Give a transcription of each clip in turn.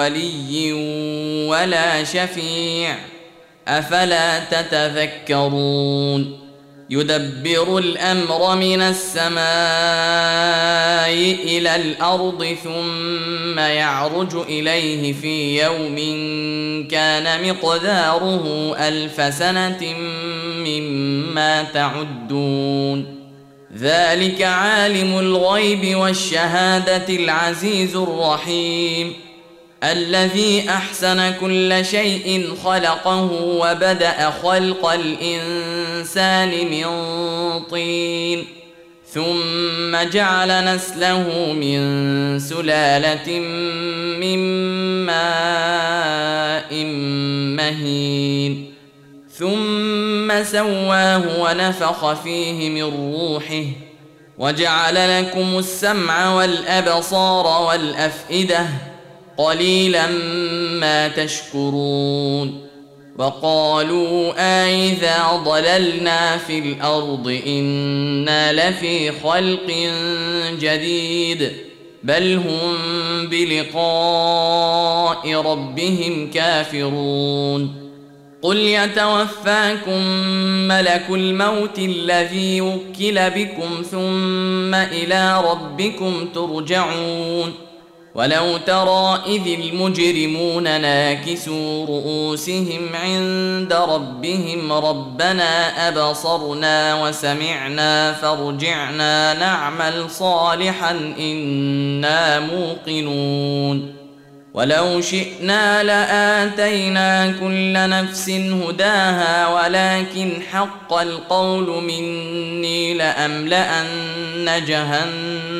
ولي ولا شفيع. أفلا تتذكرون؟ يدبر الأمر من السماء إلى الأرض ثم يعرج إليه في يوم كان مقداره ألف سنة مما تعدون. ذلك عالم الغيب والشهادة العزيز الرحيم. الذي أحسن كل شيء خلقه وبدأ خلق الإنسان من طين ثم جعل نسله من سلالة من ماء مهين ثم سواه ونفخ فيه من روحه وجعل لكم السمع والأبصار والأفئدة قليلا ما تشكرون وقالوا أإذا ضللنا في الأرض إنا لفي خلق جديد بل هم بلقاء ربهم كافرون قل يتوفاكم ملك الموت الذي وكل بكم ثم إلى ربكم ترجعون ولو ترى إذ المجرمون ناكسوا رؤوسهم عند ربهم ربنا أبصرنا وسمعنا فارجعنا نعمل صالحا إنا موقنون. ولو شئنا لآتينا كل نفس هداها ولكن حق القول مني لأملأن جهنم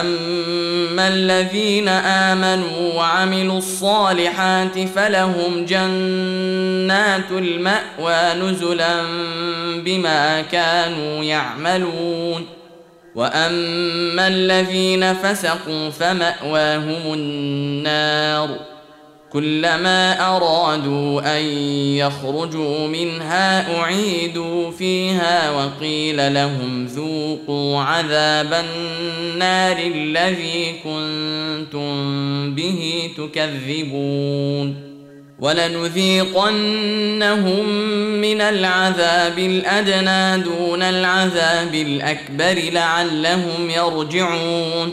أما الذين آمنوا وعملوا الصالحات فلهم جنات المأوى نزلا بما كانوا يعملون. وأما الذين فسقوا فمأواهم النار. كلما أرادوا أن يخرجوا منها أعيدوا فيها وقيل لهم ذوقوا عذاب النار الذي كنتم به تكذبون ولنذيقنهم من العذاب الأدنى دون العذاب الأكبر لعلهم يرجعون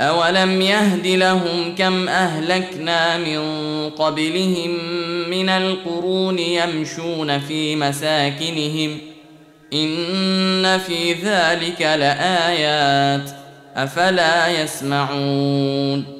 اولم يهد لهم كم اهلكنا من قبلهم من القرون يمشون في مساكنهم ان في ذلك لايات افلا يسمعون